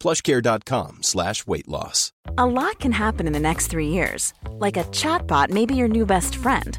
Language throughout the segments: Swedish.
plushcare.com slash weight loss. A lot can happen in the next three years. Like a chatbot may be your new best friend.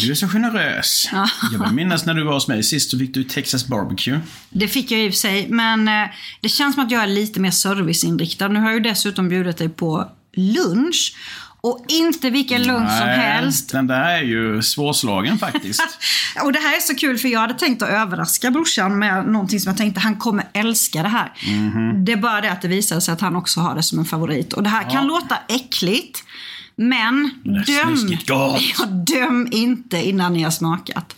du är så generös. Jag vill minnas när du var hos mig sist så fick du Texas barbecue. Det fick jag i och för sig, men eh, det känns som att jag är lite mer serviceinriktad. Nu har jag ju dessutom bjudit dig på lunch. Och inte vilken lunch som Nej, helst. Den där är ju svårslagen faktiskt. Och det här är så kul för jag hade tänkt att överraska brorsan med någonting som jag tänkte han kommer älska det här. Mhm. Det är bara det att det visade sig att han också har det som en favorit. Och det här kan låta äckligt. Men döm, ja, döm inte innan ni har smakat.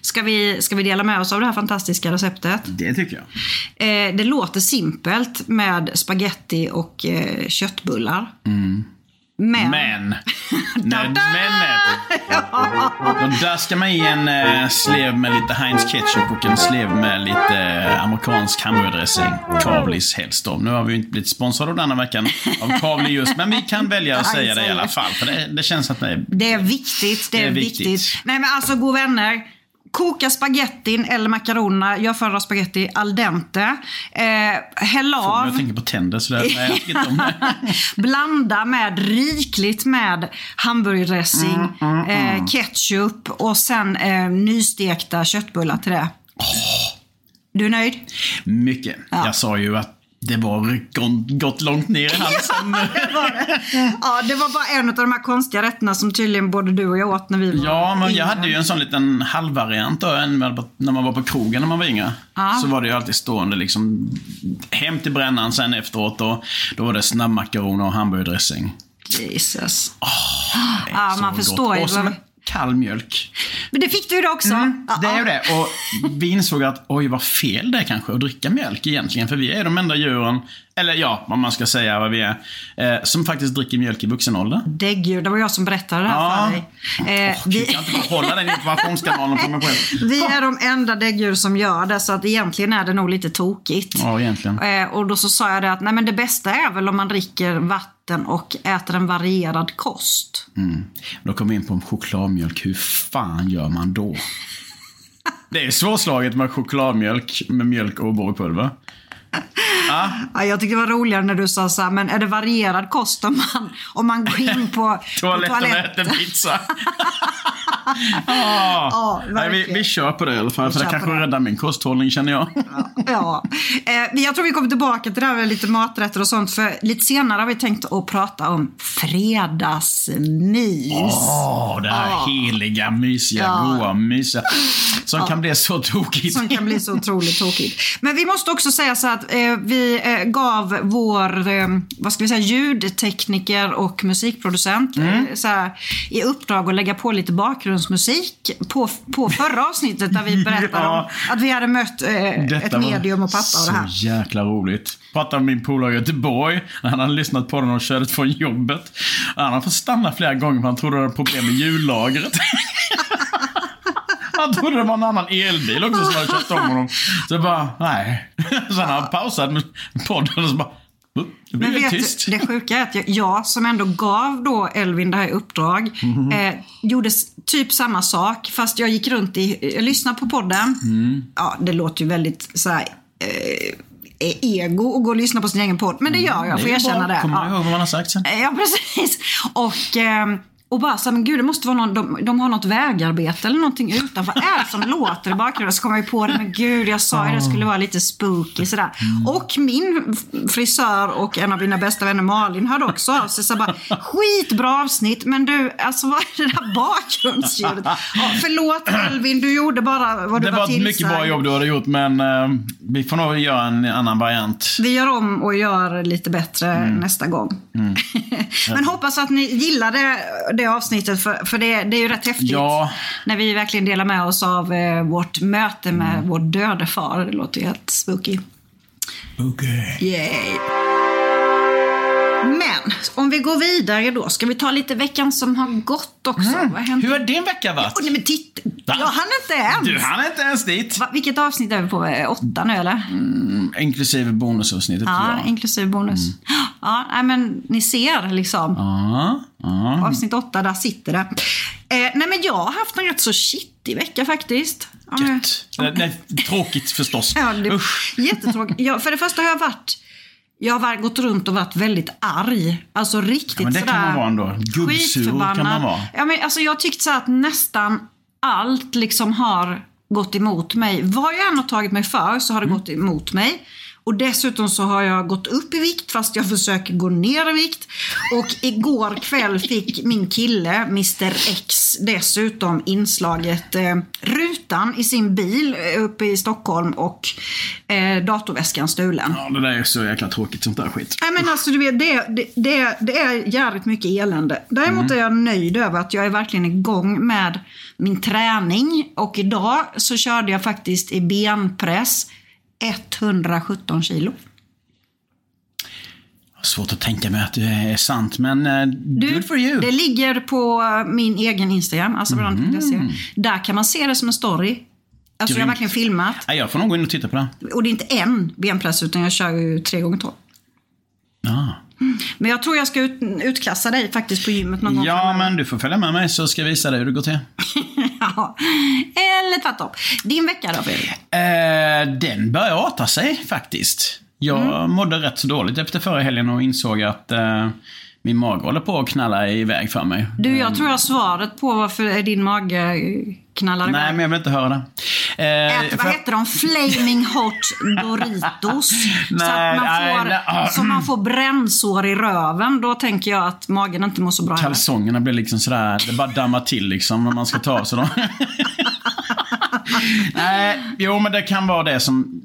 Ska vi, ska vi dela med oss av det här fantastiska receptet? Det tycker jag. Eh, det låter simpelt med spaghetti och eh, köttbullar. Men, Men. Nej, menet. Då daskar man i en eh, slev med lite Heinz ketchup och en slev med lite eh, amerikansk hamburgardressing. Kavlis helst då. Nu har vi ju inte blivit sponsrade av denna veckan av Kavli just, men vi kan välja att säga det i alla fall. För det, det känns att det är... det är viktigt. Det är, viktigt. Nej men alltså god vänner. Koka spagettin eller makaronerna. Jag föredrar spagetti al dente. Eh, häll av. Jag tänker på tänder så där. Blanda med rikligt med hamburgardressing, Mm, eh, ketchup och sen eh, nystekta köttbullar till det. Du är nöjd? Mycket. Jag sa ju att det var gått- långt ner i halsen. Det var det. Ja, det var bara en av de här konstiga rätterna som tydligen både du och jag åt när vi var Ja, men jag hade ju en sån liten halvvariant då, när man var på krogen när man var yngre. Så var det ju alltid stående liksom hem till brännan sen efteråt och då var det snabbmakaroner och hamburgardressing. Jesus. Är Ja, man gott. förstår ju. Och som en kall mjölk. Men det fick du det också. Ja, Det är ju det. Och vi insåg att oj vad fel det är kanske att dricka mjölk egentligen. För vi är de enda djuren, eller ja, vad man ska säga vad vi är, eh, som faktiskt dricker mjölk i vuxen ålder. Däggdjur, det var jag som berättade det här Ja. för dig. Eh, Vi vi, kan inte hålla den informationskanalen för mig själv. vi är de enda däggdjur som gör det, så att egentligen är det nog lite tokigt. Ja, egentligen. Eh, och då så sa jag det att nej, men det bästa är väl om man dricker vatten och äter en varierad kost. Då kommer vi in på chokladmjölk. Hur fan gör man då? Det är svårslaget med chokladmjölk med mjölk och O'boy-pulver. Ja, jag tyckte det var roligare när du sa så här, men är det varierad kost om man, om man går in på, Toaletten och toaletten? äter pizza. ah. Ja, Nej, vi, vi kör på det i alla fall. Vi För det kanske det. räddar min kosthållning känner jag. Ja, eh, jag tror vi kommer tillbaka till det här med lite maträtter och sånt. För lite senare har vi tänkt att prata om fredagsmys. Åh, det här heliga, mysiga, Ja. goa, mysiga. Som kan bli så tokigt. Som kan bli så otroligt tokigt. Men vi måste också säga så att eh, vi eh, gav vår, eh, vad ska vi säga, ljudtekniker och musikproducent Mm. eh, så här, i uppdrag att lägga på lite bakgrundsmusik på, på förra avsnittet där vi berättade Ja. om att vi hade mött eh, ett medium och pappa och det här. Så jäkla roligt. Pratade med min polare i Göteborg. Han hade lyssnat på den och körde från jobbet. Han har fått stanna flera gånger för han trodde det var problem med hjullagret. Han trodde det var en annan elbil också som hade kört om honom. Så jag bara, nej. Sen han pausade med podden och så bara, "Oh, det blev helt tyst. du, det sjuka är att jag, som ändå gav då Elvin det här uppdrag, Mhm. eh, gjorde typ samma sak. Fast jag gick runt i, jag lyssnade på podden. Mm. Ja, det låter ju väldigt så här, eh, ego att gå och lyssna på sin egen podd. Men det gör jag, får är jag erkänna det. Kommer Ja. ihåg vad man har sagt sen. Eh, Ja, precis. Och, ehm, och bara så här, men gud, det måste vara någon, de, de har något vägarbete eller någonting utanför. Vad är det som låter i bakgrunden? Så kom jag på det, men gud, jag sa ju det skulle vara lite spooky sådär. Och min frisör och en av mina bästa vänner Malin hörde också av sig. Så bara, skitbra avsnitt, men du, alltså vad är det där bakgrundsljudet? Ja, förlåt Elvin, du gjorde bara vad du Det var var ett tillsagd. mycket bra jobb du hade gjort, men eh, vi får nog göra en annan variant. Vi gör om och gör lite bättre Mm. nästa gång. Men hoppas att ni gillade det avsnittet för, för det, det är ju rätt häftigt. Ja. När vi verkligen delar med oss av eh, vårt möte med Mm. vår döde far. Det låter ju helt spooky. Okej. Yay. Men om vi går vidare då. Ska vi ta lite veckan som har gått också? Vad hände? Mm. Hur har din vecka varit? Åh, nej, men titta. Jag hann inte ens. Du hann inte ens dit. Va, vilket avsnitt är vi på? Eh, Åtta nu eller? Inklusive bonusavsnittet. Ja, Ja. inklusive bonus. Ja, nej, men ni ser liksom. Ja, ja. Avsnitt åtta, där sitter det. Eh, nej men jag har haft en rätt så shittig vecka faktiskt. Ja, Gött. Det är tråkigt förstås. Ja, det, jättetråkigt. Ja, för det första har jag varit jag har gått runt och varit väldigt arg. Alltså riktigt Ja, men det kan sådär man vara ändå. Gubbsur kan man vara. Ja, men alltså, jag har tyckt så att nästan allt liksom har gått emot mig. Vad jag än har tagit mig för så har det Mm. gått emot mig. Och dessutom så har jag gått upp i vikt fast jag försöker gå ner i vikt. Och igår kväll fick min kille, Mr X, dessutom inslaget eh, rutan i sin bil eh, uppe i Stockholm och eh, datorväskan stulen. Ja, det där är så jäkla tråkigt sånt där skit. Nej men alltså du vet, det, det, det, det är jävligt mycket elände. Däremot är jag nöjd över att jag är verkligen igång med min träning. Och idag så körde jag faktiskt i benpress 117 kilo. Svårt att tänka mig att det är sant, men uh, good for you. Det ligger på min egen Instagram, alltså mm. Där kan man se det som en story. Alltså jag har verkligen filmat. Jag får nog gå in och titta på det. Och det är inte en benpress utan jag kör ju tre gånger tolv. Men jag tror jag ska ut, utklassa dig faktiskt på gymmet någon gång ja framöver. men du får följa med mig så ska jag visa dig hur det går till. Ja, eller tvärtom. Din vecka då Fredrik? Eh, den börjar arta sig faktiskt. Jag Mm. mådde rätt så dåligt efter förra helgen och insåg att eh, min mage håller på att knalla iväg för mig. Du, jag tror jag har svaret på varför din mage knallar Nej, men jag vill inte höra det. Eh, Ät, för- vad heter de? Flaming hot Doritos. så, Nej, att man nej, får, nej, ah. så man får brännsår i röven. Då tänker jag att magen inte mår så bra. heller. Kalsongerna blir liksom sådär, det bara dammar till liksom när man ska ta av sig dem. Nej, jo men det kan vara det som,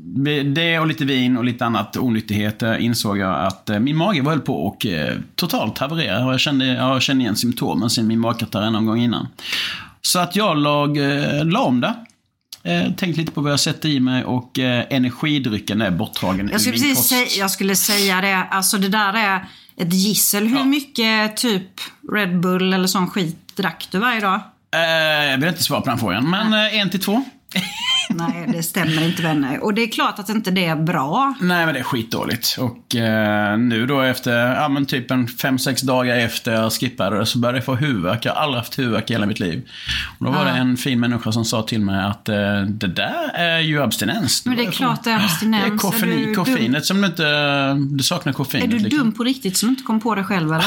det och lite vin och lite annat onyttigheter insåg jag att eh, min mage var höll på och eh, totalt haverera. Jag kände, jag kände igen symptomen sen min magkatarr någon gång innan. Så att jag lag, eh, la om det. Eh, tänkt lite på vad jag sätter i mig och eh, energidrycken är borttagen Jag skulle, ur min precis kost. säga, jag skulle säga det. Alltså det där är ett gissel. Hur mycket typ Red Bull eller sån skit drack du varje dag? Eh, jag vill inte svara på den frågan, men eh, en till två. Nej, det stämmer inte vänner. Och det är klart att inte det är bra. Nej, men det är skitdåligt. Och eh, nu då efter, ja men typ en fem sex dagar efter jag skippade det så började jag få huvudvärk. Jag har aldrig haft huvudvärk i hela mitt liv. Och då var det en fin människa som sa till mig att eh, det där är ju abstinens. Men det är klart det är abstinens. Det är koffein, Är du koffeinet som du inte, du saknar koffeinet. Är du liksom. dum på riktigt som inte kom på det själv eller?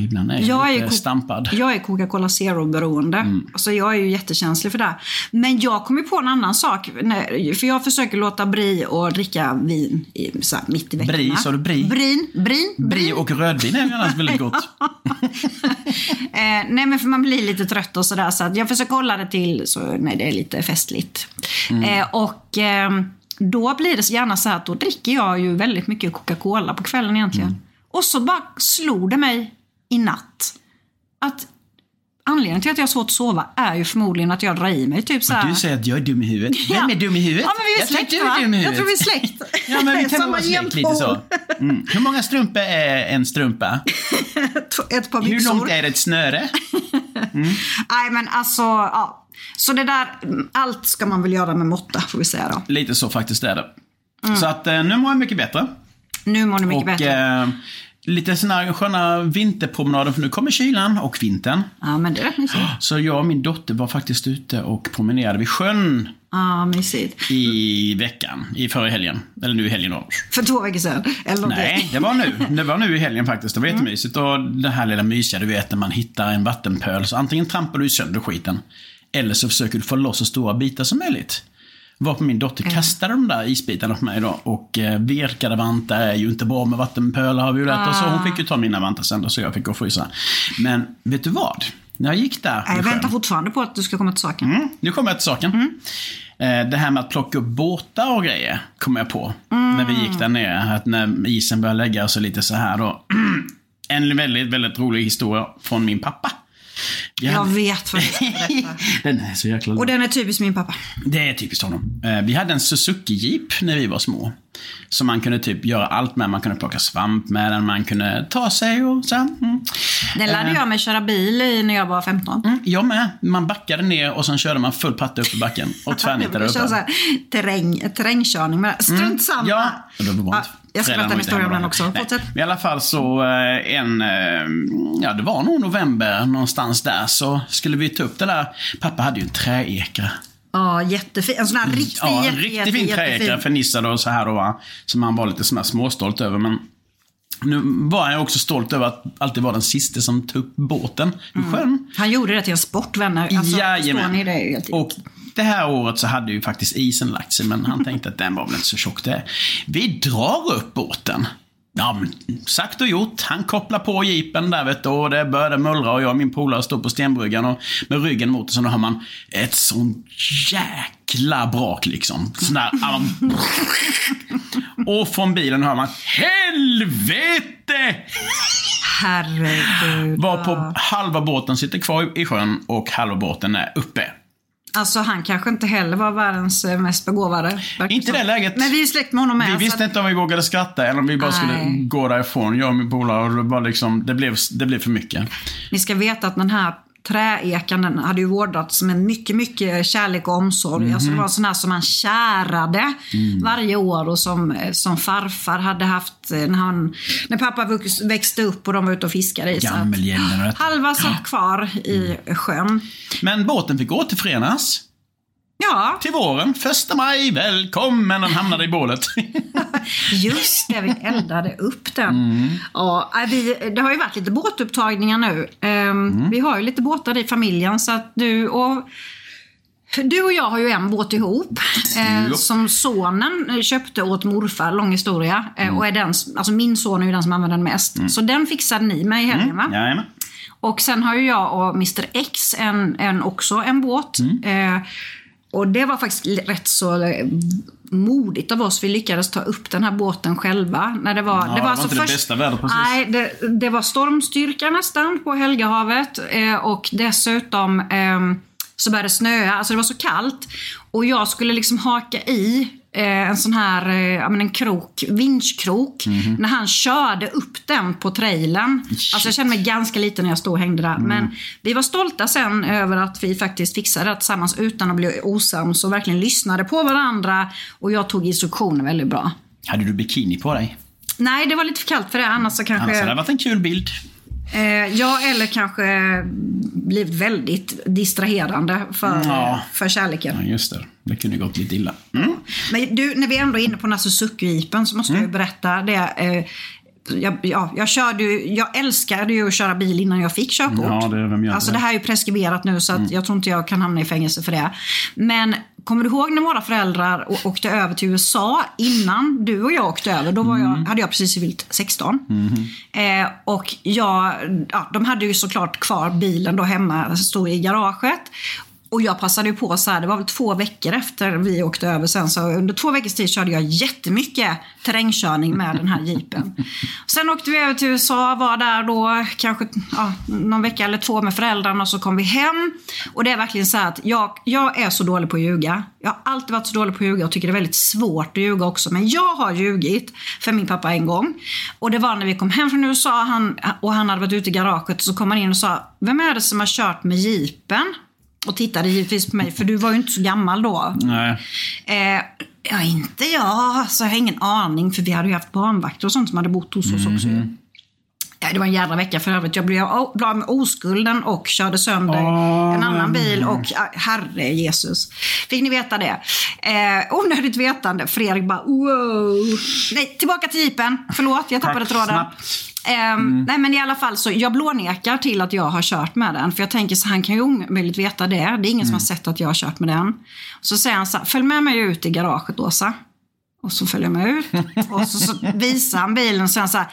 Ibland är jag, Jag är, lite ko- stampad. jag är Coca-Cola Zero-beroende. Mm. Så jag är ju jättekänslig för det. Men jag kom ju på en annan sak. För jag försöker låta bli och dricka vin i, så här, mitt i veckorna. Bri, sa du bri? Brin, brin, Brie och rödvin är ju annars väldigt gott. Eh, nej men för man blir lite trött och sådär så att jag försöker hålla det till så nej, det är lite festligt. Mm. Eh, och eh, då blir det så gärna så här att då dricker jag ju väldigt mycket Coca-Cola på kvällen egentligen. Mm. Och så bara slog det mig i natt att anledningen till att jag har svårt att sova är ju förmodligen att jag drar i mig typ så här. Du säger att jag är dum i huvudet. Vem är dum i huvudet? Ja men vi är jag tror släkt du va? är dum i Jag huvudet. tror vi är släkt. Ja, men vi kan Samma vara släkt lite så. Mm. Hur många strumpor är en strumpa? Ett par Hur byxor. långt är ett snöre? Nej men alltså, ja. Så det där, allt ska man väl göra med måtta får vi säga då. Lite så faktiskt är det. Så att eh, nu mår jag mycket bättre. Nu mår du mycket och bättre. eh, lite såna här sköna vinterpromenader, för nu kommer kylan och vintern. Ja, men det. Så jag och min dotter var faktiskt ute och promenerade vid sjön Ja, mysigt. i veckan, i förra helgen. Eller nu i helgen då. För två veckor sedan. Eller. Nej, det var nu. Det var nu i helgen faktiskt. Det var jättemysigt. Och det här lilla mysiga, du vet, när man hittar en vattenpöl. Så antingen trampar du sönder skiten, eller så försöker du få loss så stora bitar som möjligt. Varpå min dotter kastade de där isbitarna på mig då. Och eh, virkade vantar är ju inte bra med vattenpölar har vi ju lärt oss. Så hon fick ju ta mina vantar sen då, så jag fick gå och frysa. Men vet du vad? När jag gick där Jag väntar fortfarande på att du ska komma till saken. Mm, nu kommer jag till saken. Eh, Det här med att plocka upp båtar och grejer kom jag på. När vi gick där nere. Att när isen började lägga sig lite så här då. En väldigt, väldigt rolig historia från min pappa. Jag hade- vet vad du ska berätta. Den är så jäkla Och den är typiskt min pappa. Det är typiskt honom. Eh, Vi hade en Suzuki-jeep när vi var små. Som man kunde typ göra allt med. Man kunde plocka svamp med den, man kunde ta sig och så. Mm. Den lärde jag mig köra bil i när jag var 15. Mm, jag med. Man backade ner och sen körde man full patte upp i backen. Och tvärnitade upp. terräng, terrängkörning med Strunt samma. Ja, var Ja, jag ska berätta en historia om den också. Nej, Fortsätt. I alla fall så eh, en, eh, ja det var nog november någonstans där så skulle vi ta upp det där. Pappa hade ju en träekra. Ja, jättefin. En sån här riktig, Mm. Ja, en jätte, riktigt jätte, fin träekra förnissad och så här då va. Som han var lite sån småstolt över men nu var han också stolt över att alltid vara den sista som tog upp båten i sjön. Han gjorde det till en sport, vänner. Alltså, Jajamän. ni det? helt- Och det här året så hade ju faktiskt isen lagt sig, men han tänkte att den var väl inte så tjock det. Vi drar upp båten. Ja, men sagt och gjort. Han kopplar på jeepen där vet du och det började mullra och jag och min polare stod på stenbryggan och med ryggen mot och så då har man ett sånt jäkla brak liksom. Sån där, man- och från bilen hör man Helvete! Herregud. Var på halva båten sitter kvar i sjön och halva båten är uppe. Alltså han kanske inte heller var världens eh, mest begåvade. Inte så. det läget. Men vi är släkt med honom med. Vi visste att- inte om vi vågade skratta eller om vi bara skulle Nej. gå därifrån, jag och min polare. Det, liksom, det, blev, det blev för mycket. Ni ska veta att den här träekan den hade ju vårdats med mycket, mycket kärlek och omsorg. Mhm. Alltså det var sån här som man kärade Mm. varje år och som, som farfar hade haft eh, när, han, när pappa växte upp och de var ute och fiskade i. så att. Halva satt kvar i sjön. Men båten fick återförenas Ja, till våren. Första maj, välkommen! Den hamnade i bålet. just det. Vi eldade upp den. Mm. Ja, vi, det har ju varit lite båtupptagningar nu. Ehm, Mm. Vi har ju lite båtar i familjen så att du och du och jag har ju en båt ihop eh, som sonen eh, köpte åt morfar, lång historia. Eh, Mm. och är den, alltså min son är ju den som använder den mest. Så den fixade ni med i helgen va? Jajamän. Och sen har ju jag och Mr X en, en, också en båt. Mm. Eh, och det var faktiskt rätt så eh, modigt av oss. Vi lyckades ta upp den här båten själva. När det var, Ja, det det var, var alltså inte det först, bästa vädret precis. Nej, det, det var stormstyrka nästan på Helgahavet. Eh, och dessutom eh, så började det snöa. Alltså det var så kallt. Och jag skulle liksom haka i en sån här eh, en krok, vinschkrok. Mhm. När han körde upp den på trailern. Alltså jag kände mig ganska liten när jag stod och hängde Mm. där. Men vi var stolta sen över att vi faktiskt fixade det tillsammans utan att bli osams och verkligen lyssnade på varandra. Och jag tog instruktioner väldigt bra. Hade du bikini på dig? Nej, det var lite för kallt för det. Annars så kanske... Annars hade det varit en kul bild. Eh, ja, eller kanske blivit väldigt distraherande för, Ja. för kärleken. Ja, just det. Det kunde gått lite illa. Mm. Men du, när vi ändå är inne på den här Suzuki-jeepen så måste jag ju berätta det. Eh, jag, ja, jag, körde, ju- jag älskade ju att köra bil innan jag fick körkort. Ja, det- vem gör alltså det det? här är ju preskriberat nu så att jag tror inte jag kan hamna i fängelse för det. Men kommer du ihåg när våra föräldrar åkte över till USA innan du och jag åkte över? Då var jag, hade jag precis fyllt 16. Eh, och jag, ja, de hade ju såklart kvar bilen då hemma, stod i garaget. Och jag passade ju på så här, det var väl två veckor efter vi åkte över sen, så under två veckors tid körde jag jättemycket terrängkörning med den här jeepen. Sen åkte vi över till USA, var där då kanske ja, någon vecka eller två med föräldrarna och så kom vi hem. Och det är verkligen så här att jag, jag är så dålig på att ljuga. Jag har alltid varit så dålig på att ljuga och tycker det är väldigt svårt att ljuga också. Men jag har ljugit för min pappa en gång. Och det var när vi kom hem från USA han, och han hade varit ute i garaget så kom han in och sa Vem är det som har kört med jeepen? Och tittade givetvis på mig, för du var ju inte så gammal då. Nej. Eh, ja, inte jag. Alltså, jag har ingen aning, för vi hade ju haft barnvakter och sånt som hade bott hos oss också. Mhm. Ja, det var en jävla vecka för övrigt. Jag blev av med oskulden och körde sönder Åh, en annan bil. Och herre Jesus. Fick ni veta det? Eh, onödigt vetande. Fredrik bara wow. Nej, tillbaka till jeepen. Förlåt, jag tappade Tack, tråden. snabbt. Ehm, Nej men i alla fall så jag blånekar till att jag har kört med den. För jag tänker så han kan ju omöjligt veta det. Det är ingen som har sett att jag har kört med den. Så säger han så här, följ med mig ut i garaget Åsa. Och så följer jag med ut. Och så, så visar han bilen och säger så här,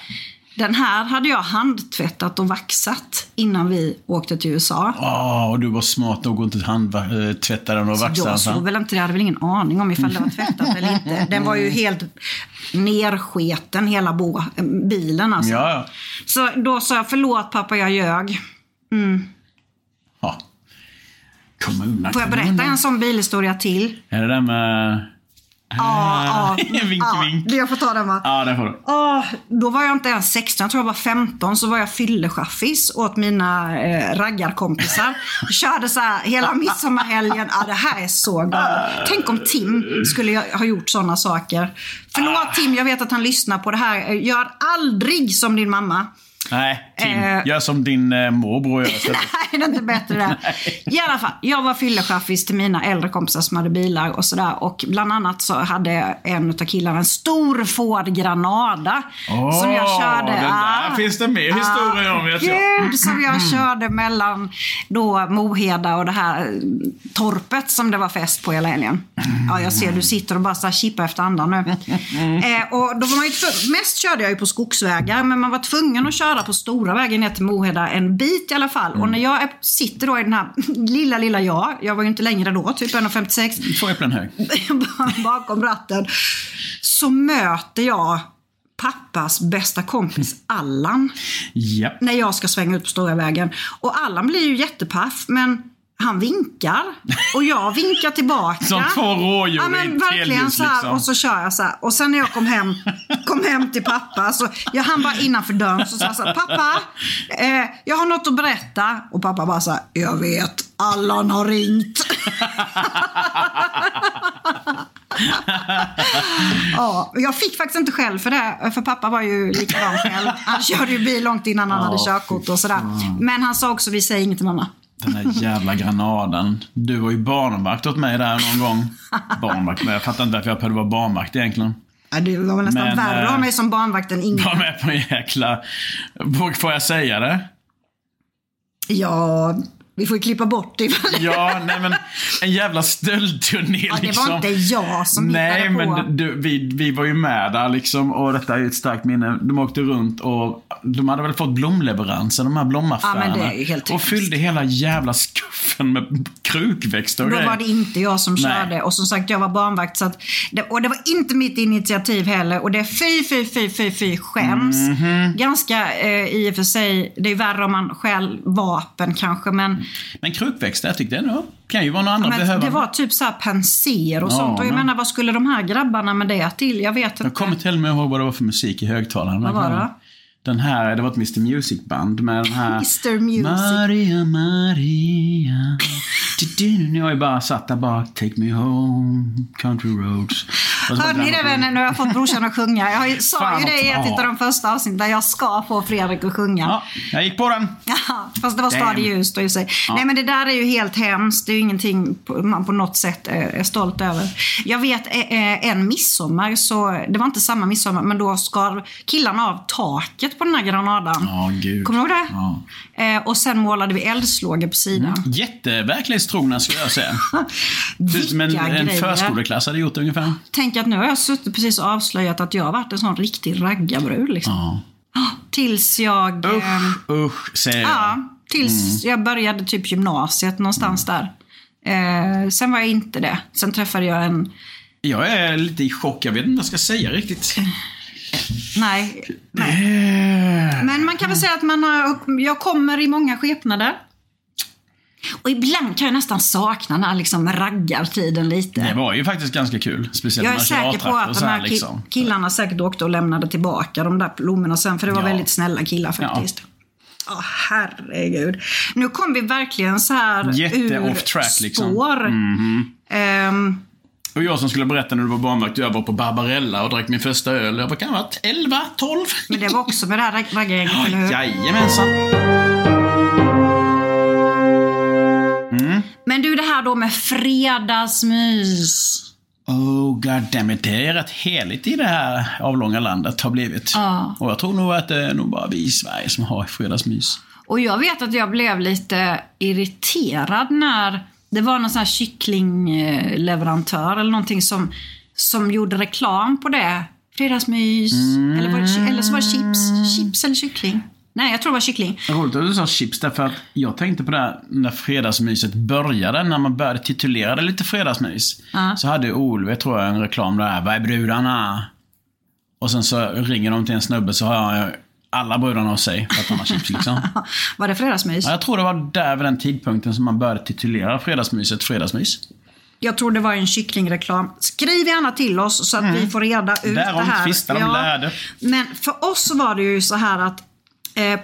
den här hade jag handtvättat och vaxat innan vi åkte till USA. Åh, och du var smart nog att inte handtvätta den och vaxa den. Jag såg väl inte det, jag hade väl ingen aning om ifall det var tvättat eller inte. Den var ju helt nersketen, hela bo, bilen alltså. Ja, ja. Så då sa jag, förlåt pappa, jag ljög. ja. Komma undan. Får jag berätta en sån bilhistoria till? Är det där med... Ja, ja. vink, ja, vink. Jag får ta den va? Ja, det får du. Åh, då var jag inte ens 16, jag tror jag var 15, så var jag fyllechaffis åt mina eh, raggarkompisar. Körde så här hela midsommarhelgen. Ja, det här är så galet. Tänk om Tim skulle ha gjort sådana saker. Förlåt Tim, jag vet att han lyssnar på det här. Gör aldrig som din mamma. Nej, Tim. Eh. Gör som din eh, morbror gör istället. Nej, det är inte bättre det. I alla fall, jag var fyllechaffis till mina äldre kompisar som hade bilar och sådär. Och bland annat så hade en av killarna en stor Ford Granada. Åh, som jag körde. den där finns det mer historier om, vet jag. Gud, som jag körde mellan då Moheda och det här torpet som det var fest på hela helgen. Ja, jag ser du sitter och bara så kippar efter andan nu. Eh, och då var man ju mest körde jag ju på skogsvägar, men man var tvungen att köra på stora vägen ner till Moheda en bit i alla fall. Och när jag sitter då i den här lilla, lilla jag, jag var ju inte längre då, typ 1,56, Två äpplen hög. bakom ratten, så möter jag pappas bästa kompis Allan Ja. när jag ska svänga ut på stora vägen. Och Allan blir ju jättepaff, men han vinkar och jag vinkar tillbaka. Som två rådjur Ja men verkligen så här, liksom. och så kör jag så här. Och sen när jag kom hem, kom hem till pappa, så jag hann bara innanför dörren så sa jag så här, pappa, eh, jag har något att berätta. Och pappa bara så här, jag vet, Allan har ringt. ja, jag fick faktiskt inte skäll för det, för pappa var ju likadan själv. Han körde ju bil långt innan han hade körkort och sådär. Men han sa också, vi säger inget till mamma. Den där jävla granaden. Du var ju barnvakt åt mig där någon gång. Barnvakt, men jag fattar inte varför jag behövde vara barnvakt egentligen. Ja, det var väl nästan Men, värre att ha eh, mig som barnvakt än ingen. Var med på en jäkla... Får jag säga det? Ja, vi får ju klippa bort det. Ja, nej men en jävla stöldturné Ja, det liksom. var inte jag som Nej, hittade på. men du, vi, vi var ju med där liksom och detta är ju ett starkt minne. De åkte runt och de hade väl fått blomleveranser, de här blomaffärerna. Ja, men det är ju helt Och fyllde hela jävla skuffen med krukväxter och Då var det inte jag som Nej. körde. Och som sagt, jag var barnvakt. Så att det, och det var inte mitt initiativ heller. Och det är fy, fy, fy, fy, fy, skäms. Mhm. Ganska eh, i och för sig, det är värre om man stjäl vapen kanske. Men, Men krukväxter, jag tyckte ändå, kan ju vara några andra men behöva. det var typ så här penser och Ja, sånt. Och jag men- menar, vad skulle de här grabbarna med det till? Jag vet Jag inte. kommer till och med ihåg vad det var för musik i högtalaren. Vad var det? Den här, det var ett Mr Music-band med den här... Mr Music. Maria, Maria. Jag har ju bara satt där bak. Take me home, country roads. Bara Hörde ni det vänner? Nu har jag fått brorsan att sjunga. Jag sa Fan ju det i ett av de första avsnitten där jag ska få Fredrik att sjunga. Ja, jag gick på den. Ja, fast det var stadig ljus då i sig. Nej men det där är ju helt hemskt. Det är ju ingenting man på något sätt eh, är stolt över. Jag vet eh, eh, en midsommar, så, det var inte samma midsommar, men då skar killarna av taket på den här granadan. Ja, gud. Kommer du ihåg det? Ja. Och sen målade vi eldslågor på sidan. Jätteverklighetstrogna skulle jag säga. Ser ut som en, Vilka en grejer. förskoleklass hade gjort det ungefär. Tänk att nu har jag suttit precis och avslöjat att jag har varit en sån riktig raggarbrud. Liksom. Ja. Tills jag... Usch, usch, säger jag. Ja, tills Mm. jag började typ gymnasiet någonstans där. Eh, sen var jag inte det. Sen träffade jag en... Jag är lite i chock. Jag vet inte vad jag ska säga riktigt. Nej. nej. Men man kan väl säga att man har, jag kommer i många skepnader. Och ibland kan jag nästan sakna den här liksom raggartiden lite. Det var ju faktiskt ganska kul. Speciellt jag är säker på att de här liksom. killarna säkert åkte och lämnade tillbaka de där blommorna sen. För det var Ja. väldigt snälla killar faktiskt. Ja, herregud. Nu kom vi verkligen så här Jätte ur track, liksom. spår. Ehm, Och jag som skulle berätta när du var barnvakt, jag var på Barbarella och drack min första öl. Jag var kan ha varit 11, 12. men det var också med det här raggargänget, eller hur? Jajamensan. Men du, det här då med fredagsmys. Oh god damn it. Det är rätt heligt i det här avlånga landet har blivit. Ja. Och jag tror nog att det är nog bara vi i Sverige som har fredagsmys. Och jag vet att jag blev lite irriterad när det var någon sån här kycklingleverantör eller någonting som, som gjorde reklam på det. Fredagsmys. Eller, var det, eller så var det chips. Chips eller kyckling. Nej, jag tror det var kyckling. Roligt att du sa chips därför att jag tänkte på det här när fredagsmyset började, när man började titulera det lite fredagsmys. Ja. Så hade OLV, tror jag, en reklam där. Vad är brudarna? Och sen så ringer de till en snubbe så har jag alla brudarna hos sig för att han har chips liksom. Var det fredagsmys? Ja, jag tror det var där vid den tidpunkten som man började titulera fredagsmyset fredagsmys. Jag tror det var en kycklingreklam. Skriv gärna till oss så att vi får reda ut Därom det här. tvistar de lärde. Men för oss var det ju så här att eh,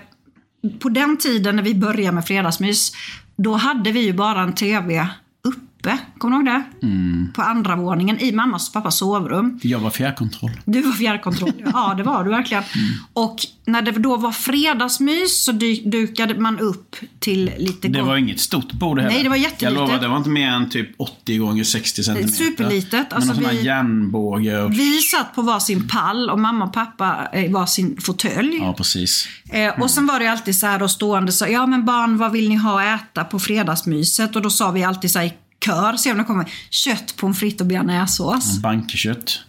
på den tiden när vi började med fredagsmys, då hade vi ju bara en TV uppe. Kommer du ihåg det? Mm. På andra våningen i mammas och pappas sovrum. Jag var fjärrkontroll. Du var fjärrkontroll. Ja, det var du verkligen. Mm. Och när det då var fredagsmys så dukade man upp till lite Det var inget stort bord heller. Nej, det var jättelitet. Jag lovar, det var inte mer än typ 80 gånger 60 centimeter. Superlitet. Med Alltså, här vi- järnbåge och... Vi satt på varsin pall och mamma och pappa i varsin fåtölj. Ja, precis. Eh, och sen var det alltid så här då stående så ja men barn vad vill ni ha att äta på fredagsmyset? Och då sa vi alltid så här kör, se om det kommer kött, pommes frites och bearnaisesås. Bankekött.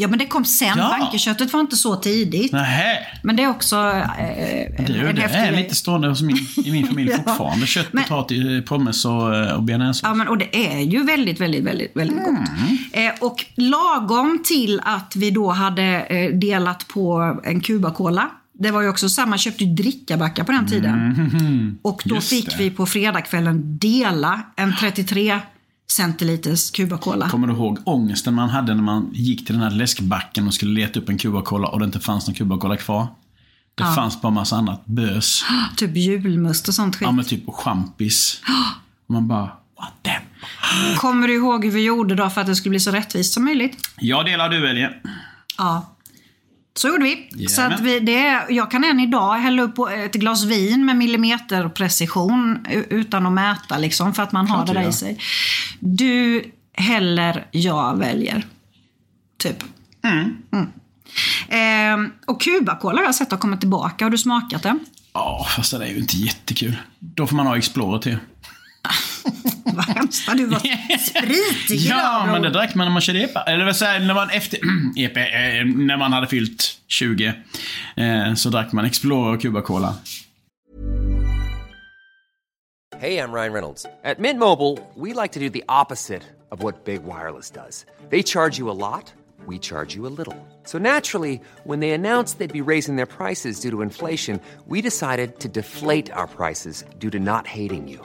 Ja men det kom sen, Ja. bankeköttet var inte så tidigt. Nähä. Men det är också eh, Det, det är grej. lite stående hos min, i min familj Ja. fortfarande. Kött, Men- potatis, pommes och, eh, och bearnaisesås. Ja, men, och det är ju väldigt, väldigt, väldigt, väldigt Mm. gott. Eh, och lagom till att vi då hade eh, delat på en Cuba-Cola. Det var ju också samma, köpte ju drickabackar på den tiden. Och då Mm. Just fick det. vi på fredagskvällen dela en 33 centiliters Cuba-Cola. Kommer du ihåg ångesten man hade när man gick till den här läskbacken och skulle leta upp en Cuba-Cola och det inte fanns någon Cuba-Cola kvar? Det fanns bara massa annat bös. Typ julmust och sånt skit. Ja men typ champis. Och man bara, what the... Kommer du ihåg hur vi gjorde då för att det skulle bli så rättvist som möjligt? Jag delar, du väljer. Ja. Så gjorde vi. Så Jajamän. att vi det, jag kan än idag hälla upp ett glas vin med millimeterprecision utan att mäta liksom, för att man har det där i gör. sig. Du häller, jag väljer. Typ. Mm. Ehm, och Cuba-Cola har jag sett har kommit tillbaka. Har du smakat den? Ja, fast det är ju inte jättekul. Då får man ha Explorer till. Vad hemskt vad du var spritig Ja, men det drack man när man körde EPA. Eller vad säger när man efter... EP, eh, när man hade fyllt 20. Eh, så drack man Explorer och Cuba Cola. Hey, I'm Ryan Reynolds. At Mint Mobile, we like to do the opposite of what Big Wireless does. They charge you a lot, we charge you a little. So naturally, when they announced they'd be raising their prices due to inflation, we decided to deflate our prices due to not hating you.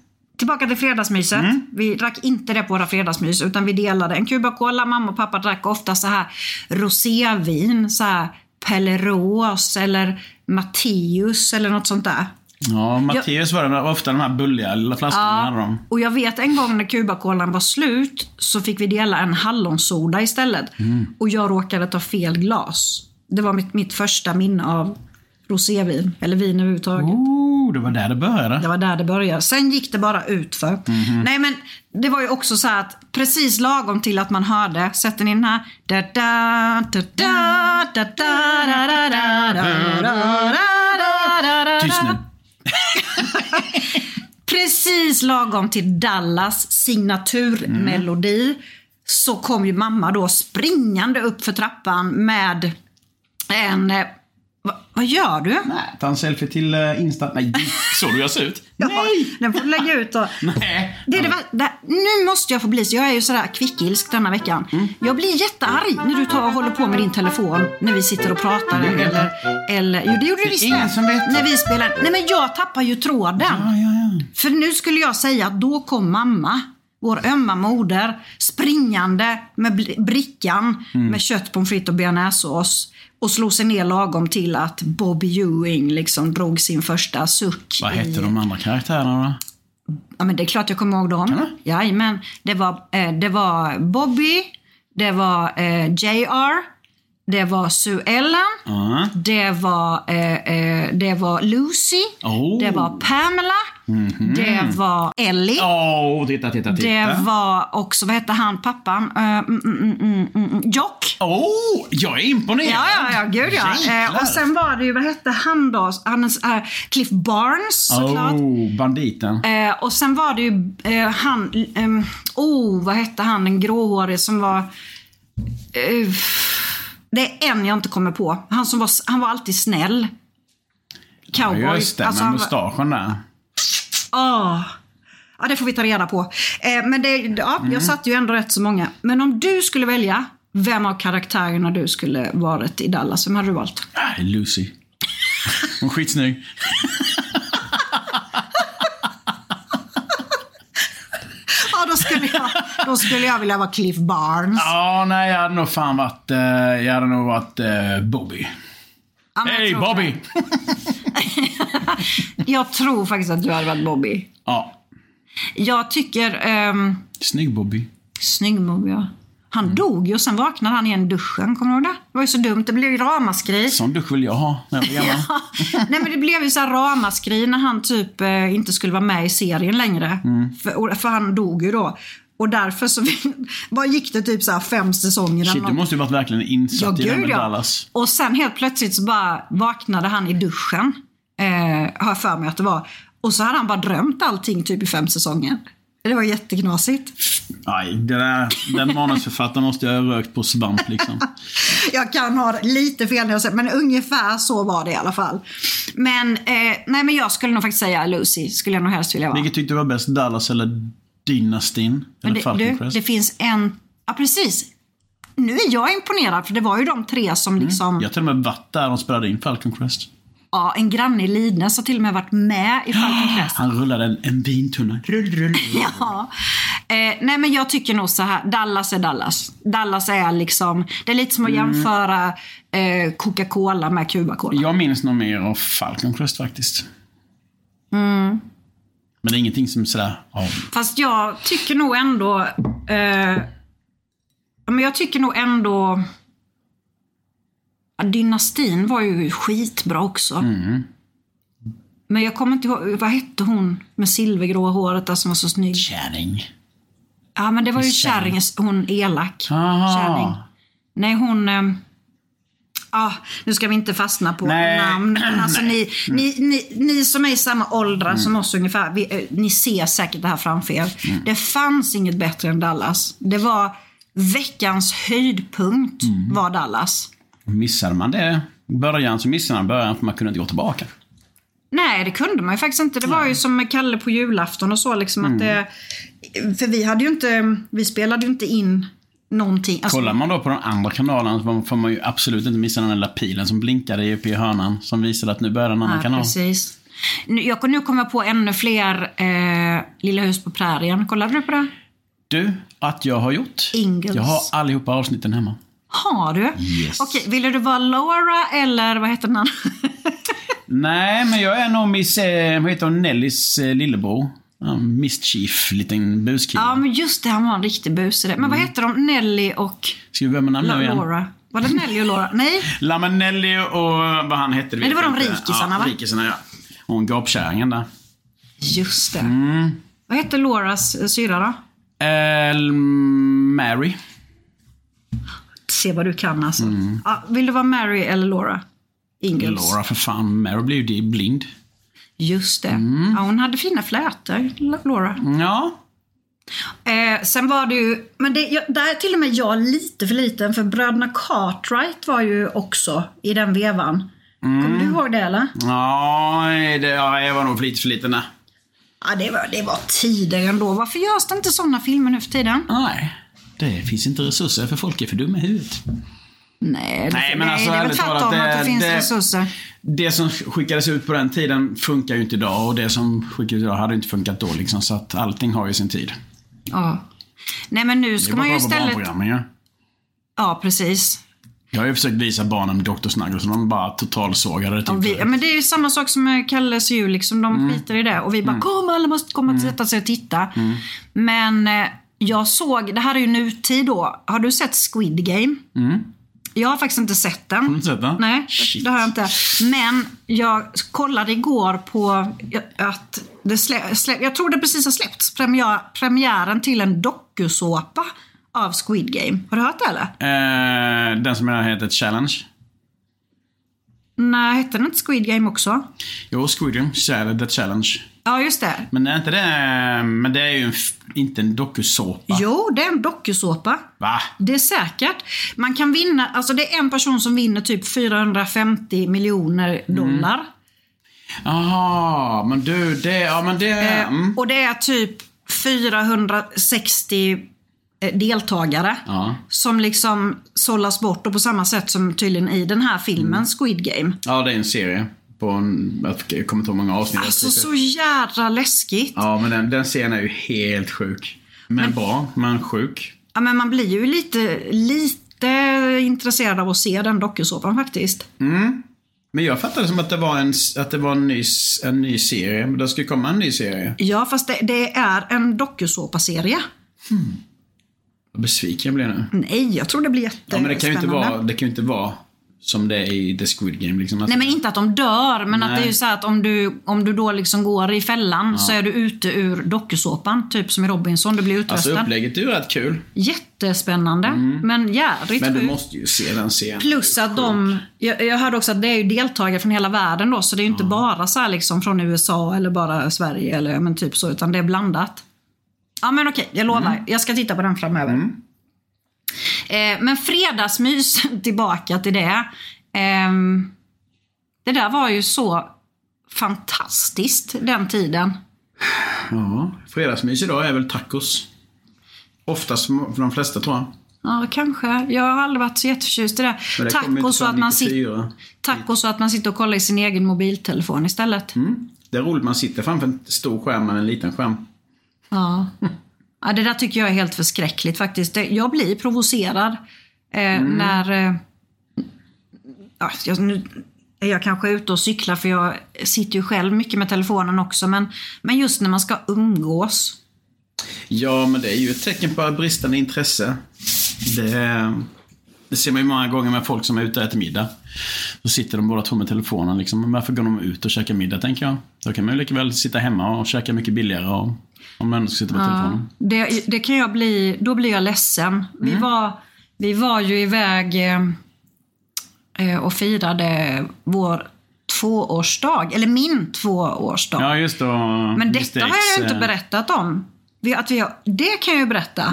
Tillbaka till fredagsmyset. Mm. Vi drack inte det på våra fredagsmys utan vi delade en Cuba Cola. Mamma och pappa drack ofta så här rosévin. Så här Pelleros eller Matteus eller något sånt där. Ja, Matteus var det ofta de här bulliga lilla flaskorna. de. Och jag vet en gång när Cuba-Colan var slut så fick vi dela en hallonsoda istället. Mm. Och jag råkade ta fel glas. Det var mitt, mitt första minne av rosévin. Eller vin överhuvudtaget. Oh, Oh, det var där det började. Det var där det började. Sen gick det bara utför. Nej men det var ju också så att precis lagom till att man hörde, sätter ni den här? Da, da, da, da, da, da, da, da, da, da, da, da, Tyst nu. Precis lagom till Dallas signaturmelodi så kom ju mamma då springande upp för trappan med en... eh, Va, vad gör du? Nej, ta en selfie till uh, Insta. Nej, så du jag ser ut? Ja, Nej! Den får du lägga ut då. Nej. Det, är det, det, nu måste jag få bli så. Jag är ju sådär kvickilsk denna veckan. Mm. Jag blir jättearg när du tar och håller på med din telefon när vi sitter och pratar. Jag eller, eller, jo, det gjorde du är visst ingen som vet. När vi spelar. Nej, men jag tappar ju tråden. Ja, ja, ja. För nu skulle jag säga att då kom mamma, vår ömma moder, springande med brickan Mm. med kött, pommes frites och bearnaisesås och slog sig ner lagom till att Bobby Ewing liksom drog sin första suck. Vad i- hette de andra karaktärerna då? Ja, men det är klart jag kommer ihåg dem. Ja. Jajamän. Det var, eh, det var Bobby, det var eh, JR, det var Sue Ellen, Ja. det var, eh, eh, det var Lucy, Oh. det var Pamela, det var Ellie. Åh, titta, titta, titta. Det var också, vad hette han, pappan? Uh, mm, mm, mm, mm, mm, Jock. Åh, jag är imponerad! Ja, ja, ja, gud ja. Eh, och sen var det ju, vad hette han då? Han, eh, Cliff Barnes såklart. Oh, banditen. Eh, och sen var det ju han, ehm, oh vad hette han, den gråhårige som var... Eh, det är en jag inte kommer på. Han som var, han var alltid snäll. Cowboy. Ja, just det, Alltså, med mustaschen där. Åh. Ja, det får vi ta reda på. Eh, men det, ja, Mm. jag satte ju ändå rätt så många. Men om du skulle välja vem av karaktärerna du skulle varit i Dallas, vem hade du valt? Ah, Lucy. Hon är skitsnygg. Ja, då skulle jag, då skulle jag vilja vara Cliff Barnes. Ja, nej, jag hade nog fan varit... eh, jag hade nog varit eh, Bobby. Ja, men jag Hej tror- Bobby! Jag tror faktiskt att du hade varit Bobby. Ja, Jag tycker... Um, snygg Bobby. snygg Bobby, ja. Han dog ju och sen vaknade han igen i duschen. Kommer du ihåg det? Det var ju så dumt. Det blev ju ramaskri. Sån dusch vill jag ha när jag blir gammal. Nej men det blev ju så här ramaskri när han typ eh, inte skulle vara med i serien längre. Mm. För, och- för han dog ju då. Och därför så vad gick det typ så fem säsonger. Shit, du måste ju varit verkligen insatt i det med Dallas. Och sen helt plötsligt så bara vaknade han i duschen. Eh, har jag för mig att det var. Och så hade han bara drömt allting typ i fem säsonger. Det var jätteknasigt. Aj, det där, den manusförfattaren måste jag ha rökt på svamp liksom. Jag kan ha lite fel när jag säger men ungefär så var det i alla fall. Men, eh, nej men jag skulle nog faktiskt säga Lucy, skulle jag nog helst vilja vara. Vilket tyckte du var bäst? Dallas eller Dynastin? Men Eller det, Falcon du, det finns en, ja precis. Nu är jag imponerad för det var ju de tre som liksom, Jag till och med varit där de spelade in Falcon Crest. ja en granne i Lidnäs har till och med varit med i Falcon Crest. Han rullade en, en vintunna. Rull, rull. Ja. Eh, nej men jag tycker nog så här, Dallas är Dallas. Dallas är liksom, det är lite som att Mm. jämföra eh, Coca-Cola med Cuba-Cola. Jag minns nog mer av Falcon Crest faktiskt. Mm. Men det är ingenting som sådär... Ja, Fast jag tycker nog ändå... Eh, men jag tycker nog ändå... Ja, Dynastin var ju skitbra också. Mm. Men jag kommer inte ihåg, vad hette hon med silvergråa håret där som var så snygg? kärring. Ja men det var ju Kärring. hon elak. Aha. Kärring. Nej hon... Eh, ah, nu ska vi inte fastna på Nej. namn. Men alltså ni, ni, ni, ni som är i samma åldrar Mm. som oss ungefär, vi, eh, ni ser säkert det här framför er. Mm. Det fanns inget bättre än Dallas. Det var veckans höjdpunkt Mm. var Dallas. Missade man det början så missade man början för man kunde inte gå tillbaka. Nej, det kunde man ju faktiskt inte. Det var ju som med Kalle på julafton och så. Liksom, Mm. att det, för vi hade ju inte, vi spelade ju inte in någonting. Alltså, Kollar man då på den andra kanalen så får man ju absolut inte missa den där lilla pilen som blinkade uppe i hörnan. Som visade att nu börjar en annan Ja, kanal. precis. Nu, jag, nu kommer jag på ännu fler eh, Lilla hus på prärien. Kollade du på det? Du, att jag har gjort. Ingalls. Jag har allihopa avsnitten hemma. Har du? Yes. Okej, ville du vara Laura eller vad heter den? Nej, men jag är nog Miss, eh, vad heter hon, Nellys eh, lillebror. Ja, mischief, liten buskille. ja, men just det. Han var en riktig busig. Men vad heter de? Nelly och Ska vi börja med namn nu igen? Laura? Var det Nelly och Laura? Nej? Lamanelli och vad han hette. Nej, det var de rikisarna, ja, va? Rikisarna, ja. Hon gapkärringen där. Just det. Mm. Vad heter Lauras eh, syra då? El Mary. Se vad du kan alltså. Mm. Ja, vill du vara Mary eller Laura? Ingalls. Laura för fan. Mary blev ju blind. Just det. Mm. Ja, hon hade fina flätor, Laura. Ja. Eh, sen var det ju, men det, jag, där är till och med jag lite för liten för bröderna Cartwright var ju också i den vevan. Mm. Kommer du ihåg det eller? Ja, det, ja, jag var nog lite för liten där. Ja, det var, det var tider ändå. Varför görs det inte sådana filmer nu för tiden? Nej. Det finns inte resurser för folk är för dumma i huvudet. Nej, det, Nej, men nej, alltså, det är väl tvärtom att det det- finns det- resurser. Det som skickades ut på den tiden funkar ju inte idag och det som skickades ut idag hade inte funkat då liksom. Så att allting har ju sin tid. Ja. Nej, men nu ska man ju istället... ja. Ja, precis. Jag har ju försökt visa barnen Dr. Snuggles och de bara totalsågade det. Och typ. vi, ja, men det är ju samma sak som med Kalles jul, liksom, de Mm. skiter i det. Och vi bara, kom alla måste komma och sätta sig och titta. Mm. Men eh, jag såg, det här är ju nutid då. Har du sett Squid Game? Jag har faktiskt inte sett den. Har du inte sett den? Nej, Shit. det har jag inte. Men jag kollade igår på att det slä, slä, jag tror det precis har släppts, premiär, premiären till en dokusåpa av Squid Game. Har du hört det eller? Eh, den som jag heter Challenge. Nej, hette den inte Squid Game också? Jo, Squid Game, The Challenge. Ja, just det. Men är inte det, men det är ju en, inte en dokusåpa. Jo, det är en dokusåpa. Va? Det är säkert. Man kan vinna, alltså det är en person som vinner typ 450 miljoner dollar. Jaha, men du, det, ja men det, Eh, mm. Och det är typ 460 eh, deltagare. Ja. Som liksom sållas bort och på samma sätt som tydligen i den här filmen Mm. Squid Game. Ja, det är en serie. På en, jag kommer inte ihåg många avsnitt. Alltså så jädra läskigt. Ja, men den, den serien är ju helt sjuk. Men, bra, men sjuk. Ja, men man blir ju lite, lite intresserad av att se den dokusåpan faktiskt. Men jag fattade som att det var en, att det var en, ny, en ny serie. Men det ju komma en ny serie. Ja, fast det, det är en dokusåpaserie. Vad besviken jag blev nu. Nej, jag tror det blir jättespännande. Ja, men det kan ju inte vara, det kan ju inte vara som det är i The Squid Game. Liksom. Alltså, Nej men inte att de dör, men att Nej. det är ju så att om du, om du då liksom går i fällan så är du ute ur dokusåpan. Typ som i Robinson, du blir alltså utröstad. upplägget är ju rätt kul. Jättespännande, men jädrigt Men du måste ju se den serien. Plus att de, jag, jag hörde också att det är ju deltagare från hela världen då, så det är ju inte bara så här liksom från USA eller bara Sverige eller men typ så, utan det är blandat. Ja men okej, jag lovar. Jag ska titta på den framöver. Eh, men fredagsmys, tillbaka till det. Ehm, det där var ju så fantastiskt den tiden. Ja, fredagsmys idag är väl tacos. Oftast för de flesta tror jag. Ja, kanske. Jag har aldrig varit så jätteförtjust i det. Det Tacos så, att man förrän sit- 94. tacos så att man sitter och kollar i sin egen mobiltelefon istället. Det är roligt, man sitter framför en stor skärm än en liten skärm. Ja. ja, det där tycker jag är helt förskräckligt faktiskt. Jag blir provocerad eh, när... Eh, ja, jag, nu är jag kanske ute och cyklar för jag sitter ju själv mycket med telefonen också. Men, men just när man ska umgås. Ja, men det är ju ett tecken på bristande intresse. Det, det ser man ju många gånger med folk som är ute och äter middag. Då sitter de båda två med telefonen liksom. Men varför går de ut och käkar middag, tänker jag. Då kan man ju lika väl sitta hemma och käka mycket billigare och, om ska sitta på telefonen. Det, det kan jag bli, då blir jag ledsen. Vi, var, vi var ju iväg eh, eh, och firade vår tvåårsdag, eller min tvåårsdag. Ja, just det. Men detta har jag ju inte berättat om. Vi, att vi har, det kan jag ju berätta.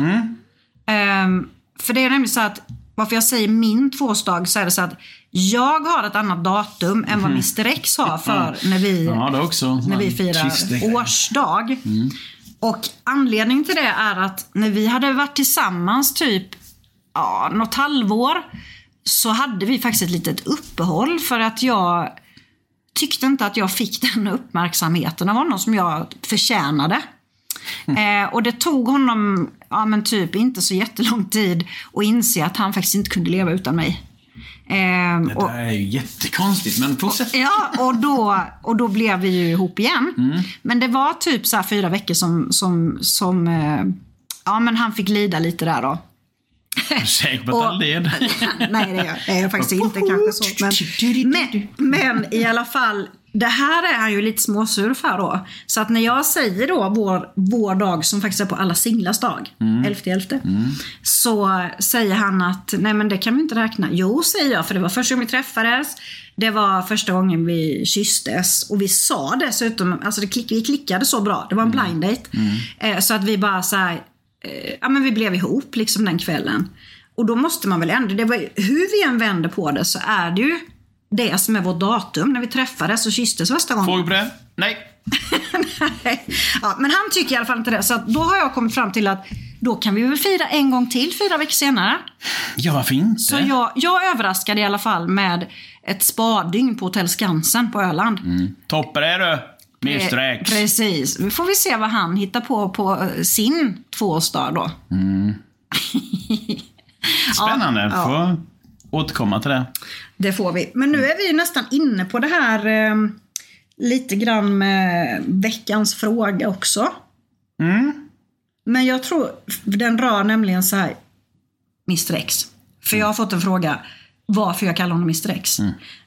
Ehm, för det är nämligen så att, varför jag säger min tvåårsdag så är det så att jag har ett annat datum än vad Mr X har för när vi, Ja, när vi firar årsdag. Och anledningen till det är att när vi hade varit tillsammans typ ja, något halvår så hade vi faktiskt ett litet uppehåll för att jag tyckte inte att jag fick den uppmärksamheten av honom som jag förtjänade. Eh, och det tog honom, ja men typ inte så jättelång tid att inse att han faktiskt inte kunde leva utan mig. Eh, Det där är ju jättekonstigt, men fortsätt. Ja, och då, och då blev vi ju ihop igen. Men det var typ så fyra veckor som, som, som eh, ja men han fick lida lite där då. Är säker på att han led? Nej, det är jag, det är jag faktiskt inte kanske så. Men, men, men i alla fall, det här är han ju lite småsur för då. Så att när jag säger då vår, vår dag som faktiskt är på alla singlars dag, Mm. 11.11. Så säger han att nej men det kan vi inte räkna. Jo säger jag för det var första gången vi träffades. Det var första gången vi kysstes och vi sa dessutom, alltså det klick, vi klickade så bra. Det var en blind date. Eh, så att vi bara så här, eh, ja men vi blev ihop liksom den kvällen. Och då måste man väl ändå, det var, hur vi än vänder på det så är det ju det som är vårt datum när vi träffades och kysstes första gången. På det? Nej. Nej. ja, men han tycker i alla fall inte det. Så då har jag kommit fram till att då kan vi väl fira en gång till fyra veckor senare. Ja, varför inte? Så jag, jag överraskade i alla fall med ett spadygn på Hotell Skansen på Öland. Toppen är du, Mr X. Precis. Nu får vi se vad han hittar på på eh, sin tvåårsdag då. Spännande. Ja, Får återkomma till det. Det får vi. Men nu är vi ju nästan inne på det här eh, lite grann med veckans fråga också. Men jag tror, den rör nämligen så här, Mr X. För jag har fått en fråga varför jag kallar honom Mr X.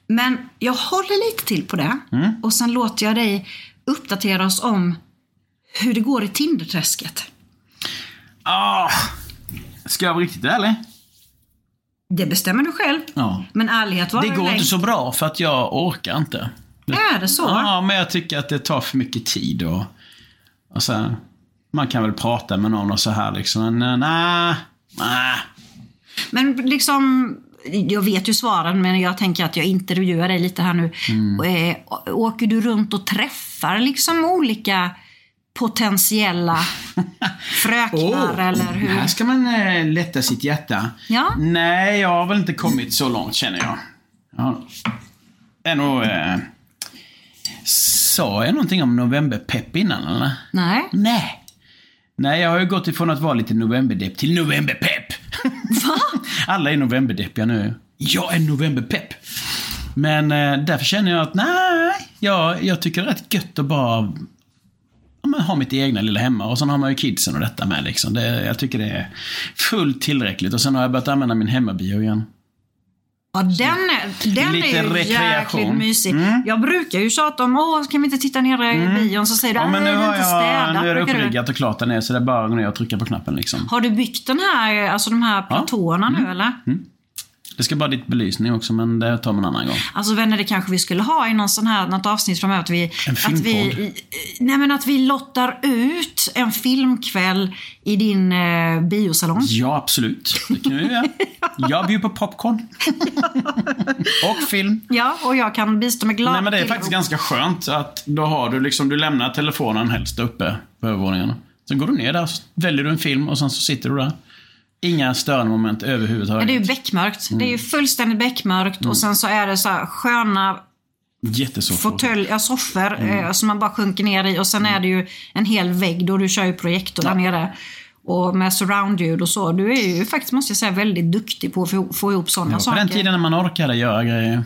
Men jag håller lite till på det. Och sen låter jag dig uppdatera oss om hur det går i Tinderträsket. Ah, ska jag vara riktigt ärlig? Det bestämmer du själv. Ja. Men ärlighet var Det går inte så bra för att jag orkar inte. Är det så? Ja, men jag tycker att det tar för mycket tid och, och här, Man kan väl prata med någon och så här liksom. Men nej, nej. Men liksom, jag vet ju svaren men jag tänker att jag intervjuar dig lite här nu. Eh, å- åker du runt och träffar liksom olika potentiella fröknar eller hur? Här ska man eh, lätta sitt hjärta. Ja. Nej, jag har väl inte kommit så långt känner jag. Jag är nog... Eh, sa jag någonting om novemberpepp innan eller? Nej. Nej. Nej, jag har ju gått ifrån att vara lite novemberdepp till novemberpepp. Va? Alla är novemberdeppiga nu. Jag är novemberpepp. Men eh, därför känner jag att nej, jag, jag tycker det är rätt gött att bara ja, men, ha mitt egna lilla hemma. Och sen har man ju kidsen och detta med liksom. Det, jag tycker det är fullt tillräckligt. Och sen har jag börjat använda min hemmabio igen. Ja, den är, den Lite är ju rekreation. jäkligt mysig. Jag brukar ju tjata om, åh, kan vi inte titta nere i bion? Så säger du, Ja, men nu har inte jag, städat. nu är det uppriggat och klart där nere, så det är bara att gå ner och trycka på knappen liksom. Har du byggt den här, alltså de här platåerna Mm. nu eller? Det ska bara lite belysning också, men det tar man en annan gång. Alltså vänner, det kanske vi skulle ha i någon sån här, något avsnitt framöver. Att vi, En att vi, nej men att vi lottar ut en filmkväll i din eh, biosalong. Ja, absolut. Det kan vi göra. Jag bjuder på popcorn. och film. Ja, och jag kan bistå med glada Nej men det är faktiskt ganska skönt att då har du liksom, du lämnar telefonen helst uppe på övervåningen. Sen går du ner där, väljer du en film och sen så sitter du där. Inga störande moment Ja, det är ju överhuvudtaget. beckmörkt. Det är Mm. ju fullständigt beckmörkt och sen så är det så här sköna fåtölj, ja, soffor Mm. eh, som man bara sjunker ner i och sen är det ju en hel vägg då du kör ju projektor där nere. Och med surroundljud och så. Du är ju faktiskt, måste jag säga, väldigt duktig på att få, ihop sådana Ja, på saker. den tiden när man orkade göra grejer.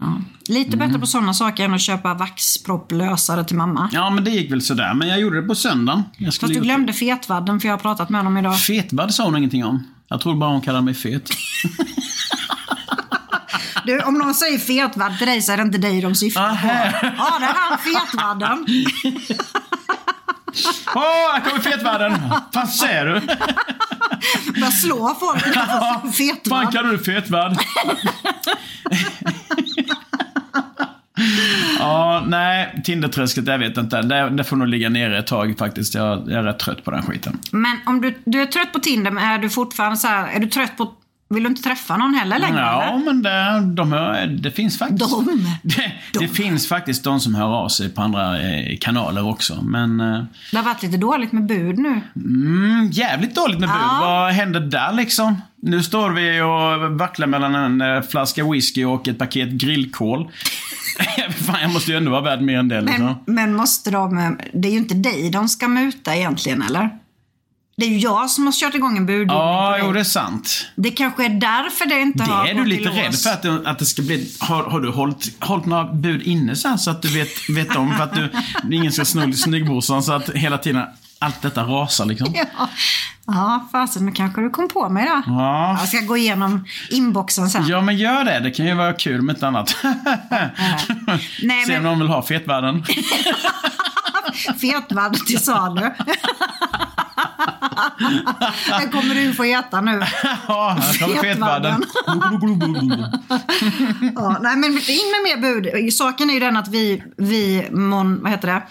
Ja. Lite Mm. bättre på sådana saker än att köpa vaxpropplösare till mamma. Ja men det gick väl sådär, men jag gjorde det på söndagen. Jag Fast du glömde fetvadden för jag har pratat med honom idag. det. Fetbad sa hon ingenting om. Jag tror bara hon kallade mig fet. Du, om någon säger fetvadd till dig så är det inte dig de syftar på. Aha. Ja, det är han fetvadden. Åh, här kommer fetvadden! Vad säger du? Börjar slå folk. Fan Fetvadd. kallar du fetvad? ja, nej, Tinderträsket, jag vet inte. Det, det får nog ligga nere ett tag faktiskt. Jag, jag är rätt trött på den skiten. Men om du, du är trött på Tinder, men är du fortfarande så här, är du trött på, vill du inte träffa någon heller längre? Ja, eller? men det, de hör, det finns faktiskt... De? Det, det finns faktiskt de som hör av sig på andra eh, kanaler också. Men eh, Det har varit lite dåligt med bud nu. mm, jävligt dåligt med bud. Ja. Vad händer där liksom? Nu står vi och vacklar mellan en eh, flaska whisky och ett paket grillkål. Fan, jag måste ju ändå vara värd mer än det liksom. Men, men måste de, det är ju inte dig de ska muta egentligen, eller? Det är ju jag som har kört igång en budgivning Ja, jo det är sant. Det kanske är därför det inte har Det är du gått lite rädd för att det, att det ska bli... Har, har du hållit, hållit några bud inne så, här, så att du vet, vet om för att du, ingen ska sno snyggbrorsan så att hela tiden allt detta rasar liksom? Ja. Ja, fasen, nu kanske du kom på mig då. Ja. Jag ska gå igenom inboxen sen. Ja, men gör det. Det kan ju vara kul med ett annat. Nej, Se om men någon vill ha fetvärden. fetvadd till salu. Det kommer du få äta nu. Ja, här kommer Fetvärden. fetvärden. Ja, nej, men in med mer bud. Saken är ju den att vi, vi mon, vad heter det?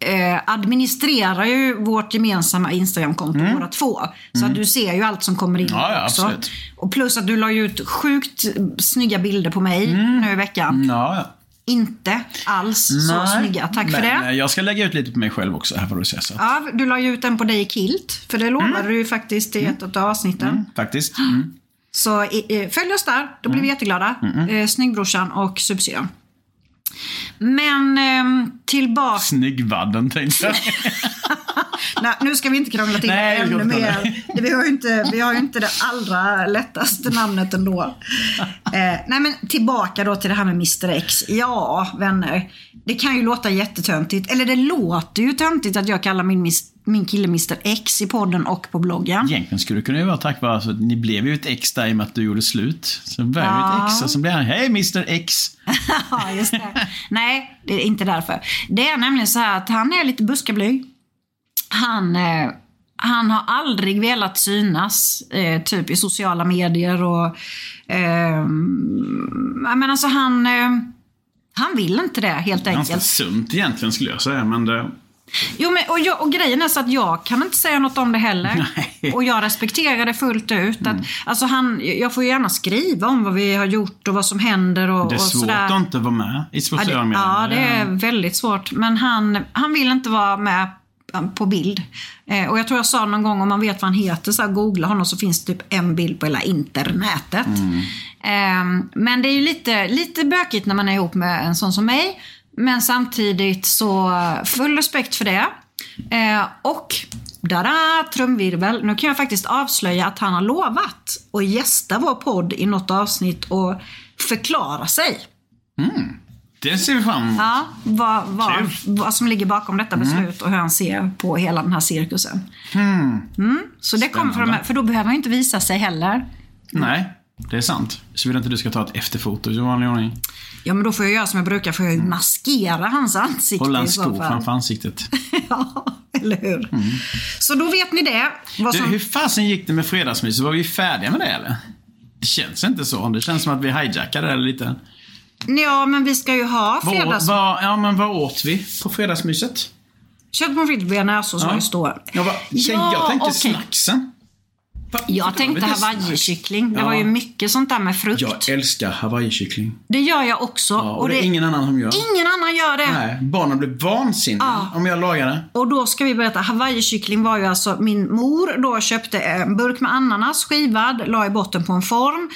Eh, administrerar ju vårt gemensamma Instagramkonto båda två. Så att du ser ju allt som kommer in Mm. Ja, ja, också. absolut. Och plus att du la ju ut sjukt snygga bilder på mig nu i veckan. Ja, ja. Inte alls så Nej, snygga. Tack för men, det. eh, Jag ska lägga ut lite på mig själv också, här får du se. Så. Ja, du la ju ut en på dig i kilt. För det lovade du ju faktiskt i ett av avsnitten. Faktiskt. Mm. Så eh, följ oss där, då blir vi jätteglada. Eh, Snyggbrorsan och subsyrran. Men eh, tillbaka... Snyggvadden tänkte jag. Nej, nu ska vi inte krångla till Nej, ännu mer. Vi, har ju inte, vi har ju inte det allra lättaste namnet ändå. Eh, nej men tillbaka då till det här med Mr X. Ja, vänner. Det kan ju låta jättetöntigt. Eller det låter ju töntigt att jag kallar min, mis- min kille Mr X i podden och på bloggen. Egentligen skulle det kunna vara tack vare att ni blev ju ett ex där i och med att du gjorde slut. Så blev Ja. ett ex och så blev han, hej Mr X. Ja, just det. Nej, det är inte därför. Det är nämligen så här att han är lite buskablyg. Han, eh, han har aldrig velat synas, eh, typ i sociala medier och... Eh, menar, alltså han... Eh, han vill inte det, helt Ganska enkelt. sunt egentligen skulle jag säga, men det... Jo, men, och, jag, och grejen är så att jag kan inte säga något om det heller. Nej. Mm. Och jag respekterar det fullt ut. Att, alltså han, jag får ju gärna skriva om vad vi har gjort och vad som händer och, Det är svårt att inte vara med i Ja, sociala det, medier. ja, det är väldigt svårt. Men han, han vill inte vara med på bild. Eh, och jag tror jag sa någon gång om man vet vad han heter, så här, googla honom så finns det typ en bild på hela internetet. Eh, men det är ju lite, lite bökigt när man är ihop med en sån som mig. Men samtidigt så full respekt för det. Eh, och Dada, trumvirvel. Nu kan jag faktiskt avslöja att han har lovat att gästa vår podd i något avsnitt och förklara sig. Mm. Det ser vi fram emot. Ja, vad, vad, vad som ligger bakom detta beslut och hur han ser på hela den här cirkusen. Mm, så det kommer här, för då behöver han inte visa sig heller. Nej, det är sant. Så vill inte du ska ta ett efterfoto i vanlig ordning. Ja, men då får jag göra som jag brukar, får jag ju maskera hans ansikte Hålla en sko framför ansiktet. ja, eller hur? Så då vet ni det. Vad Du, som... hur fasen gick det med fredagsmys? Var vi färdiga med det eller? Det känns inte så. Det känns som att vi hijackade det lite. Ja, men vi ska ju ha Vad, fredags... vad, ja, men vad åt vi på fredagsmyset? Kött pommes frites, bearnaisesås var ju står. Jag, var, tänk, jag tänkte okej. snacksen. Jag tänkte hawaii-kyckling. Det Ja. var ju mycket sånt där med frukt. Jag älskar hawaiikyckling. Det gör jag också. Ja, och, det är ingen annan som gör. ingen annan gör det. Nej, barnen blir vansinniga Ja. om jag lagar det. Och då ska vi berätta, hawaii-kyckling var ju alltså, min mor då köpte en burk med ananas skivad, la i botten på en form.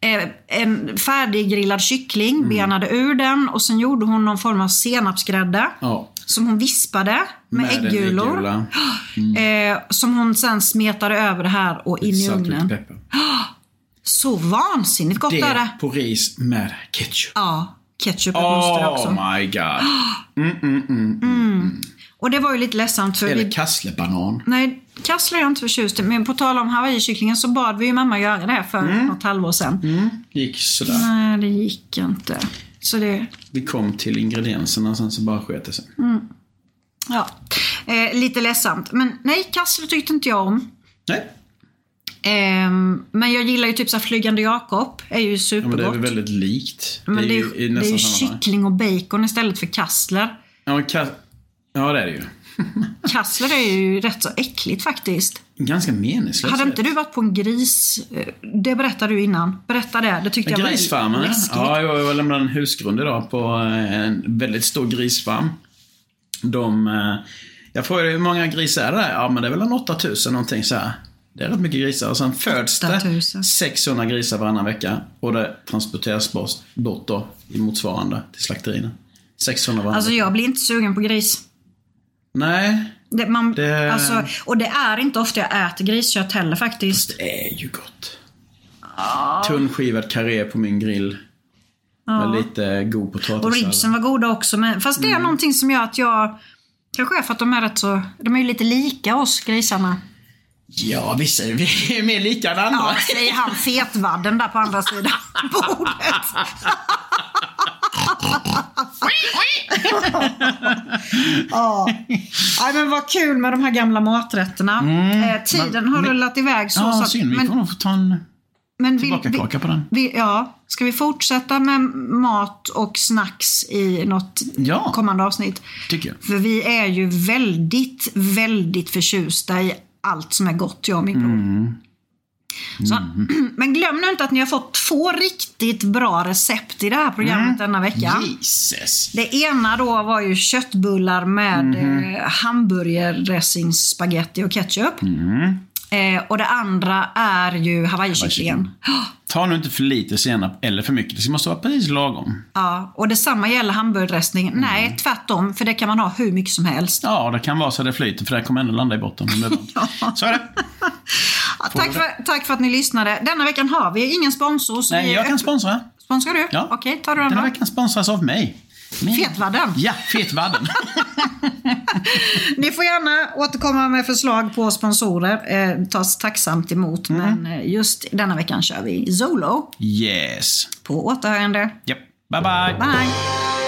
Eh, en färdiggrillad kyckling, Mm. benade ur den och sen gjorde hon någon form av senapsgrädde. Ja. Som hon vispade med, Med äggulor. äggula. Eh, som hon sen smetade över det här och in i ugnen. Så vansinnigt gott är det. Det på ris med ketchup. Ja, ketchup måste det också. Oh my god. Och det var ju lite ledsamt för Eller vi kasslebanan. Nej, kassler är jag inte förtjust i. Men på tal om hawaiikycklingen så bad vi ju mamma göra det för Mm. något halvår sedan. Gick sådär. Nej, det gick inte. Så det, Vi kom till ingredienserna sen så bara sket det sig. ja. Eh, lite ledsamt. Men nej, kassler tyckte inte jag om. Nej. Ehm, men jag gillar ju typ så Flygande Jakob. är ju Ja, men supergott. det är väl väldigt likt. Men det är, ju det är ju nästan samma fall. kyckling och bacon istället för kassler. Ja, men ka- ja, det är det ju. Kassler är ju rätt så äckligt faktiskt. Ganska meningslöst. Hade inte du varit på en gris... eh, Det berättade du innan. Berätta det. Det tyckte jag var Grisfarmen, ja. Jag lämnade en husgrund idag på eh, en väldigt stor grisfarm. De... eh, Jag frågade hur många grisar är det där? Ja, men det är väl en 8000 någonting så här. Det är rätt mycket grisar. Och sen föds 8000. det 600 grisar varannan vecka. Och det transporteras bort, bort då i motsvarande till slakterierna. 600 varannan Alltså jag blir inte sugen på gris. Nej, Det, man, Det- alltså, och det är inte ofta jag äter griskött heller faktiskt. det är ju gott. Tunnskivad karré på min grill. Med lite god potatissallad. Och ribsen var goda också. Men, fast Mm. det är någonting som gör att jag... Kanske är för att de är rätt så... De är ju lite lika oss grisarna. Ja, vissa är vi är mer lika än andra. Ja, säger han fetvadden där på andra sidan bordet. Ja. Nej, men vad kul med de här gamla maträtterna. eh, tiden har men- rullat iväg så. så ja, att- synd. Vi får men, nog få ta en men tillbakakaka på den. Vi, ja, ska vi fortsätta med mat och snacks i något Ja. kommande avsnitt? Tycker jag. För vi är ju väldigt, väldigt förtjusta i allt som är gott, jag och min bror. Mm. Så, Men glöm nu inte att ni har fått två riktigt bra recept i det här programmet Mm. denna vecka. Jesus. Det ena då var ju köttbullar med Mhm. eh, hamburgardressing, spaghetti och ketchup. Mm. Eh, och det andra är ju hawaiikycklingen. Ta nu inte för lite senap eller för mycket. Det måste vara precis lagom. Ja, och detsamma gäller hamburgardressning. Mm. Nej, tvärtom. För det kan man ha hur mycket som helst. Ja, det kan vara så det flyter för det kommer ändå landa i botten. varmt. Så är det. Ja, tack, för, tack för att ni lyssnade. Denna veckan har vi ingen sponsor. Nej, jag kan sponsra. Sponsrar du? Ja. Okej, tar du den Den då. här veckan sponsras av mig. Min- Fetvadden. Ja, Fetvadden. Ni får gärna återkomma med förslag på sponsorer. Eh, tas tacksamt emot. Mm. Men eh, just denna veckan kör vi Zolo. yes. På återhörande. Yep. Bye, bye. Bye!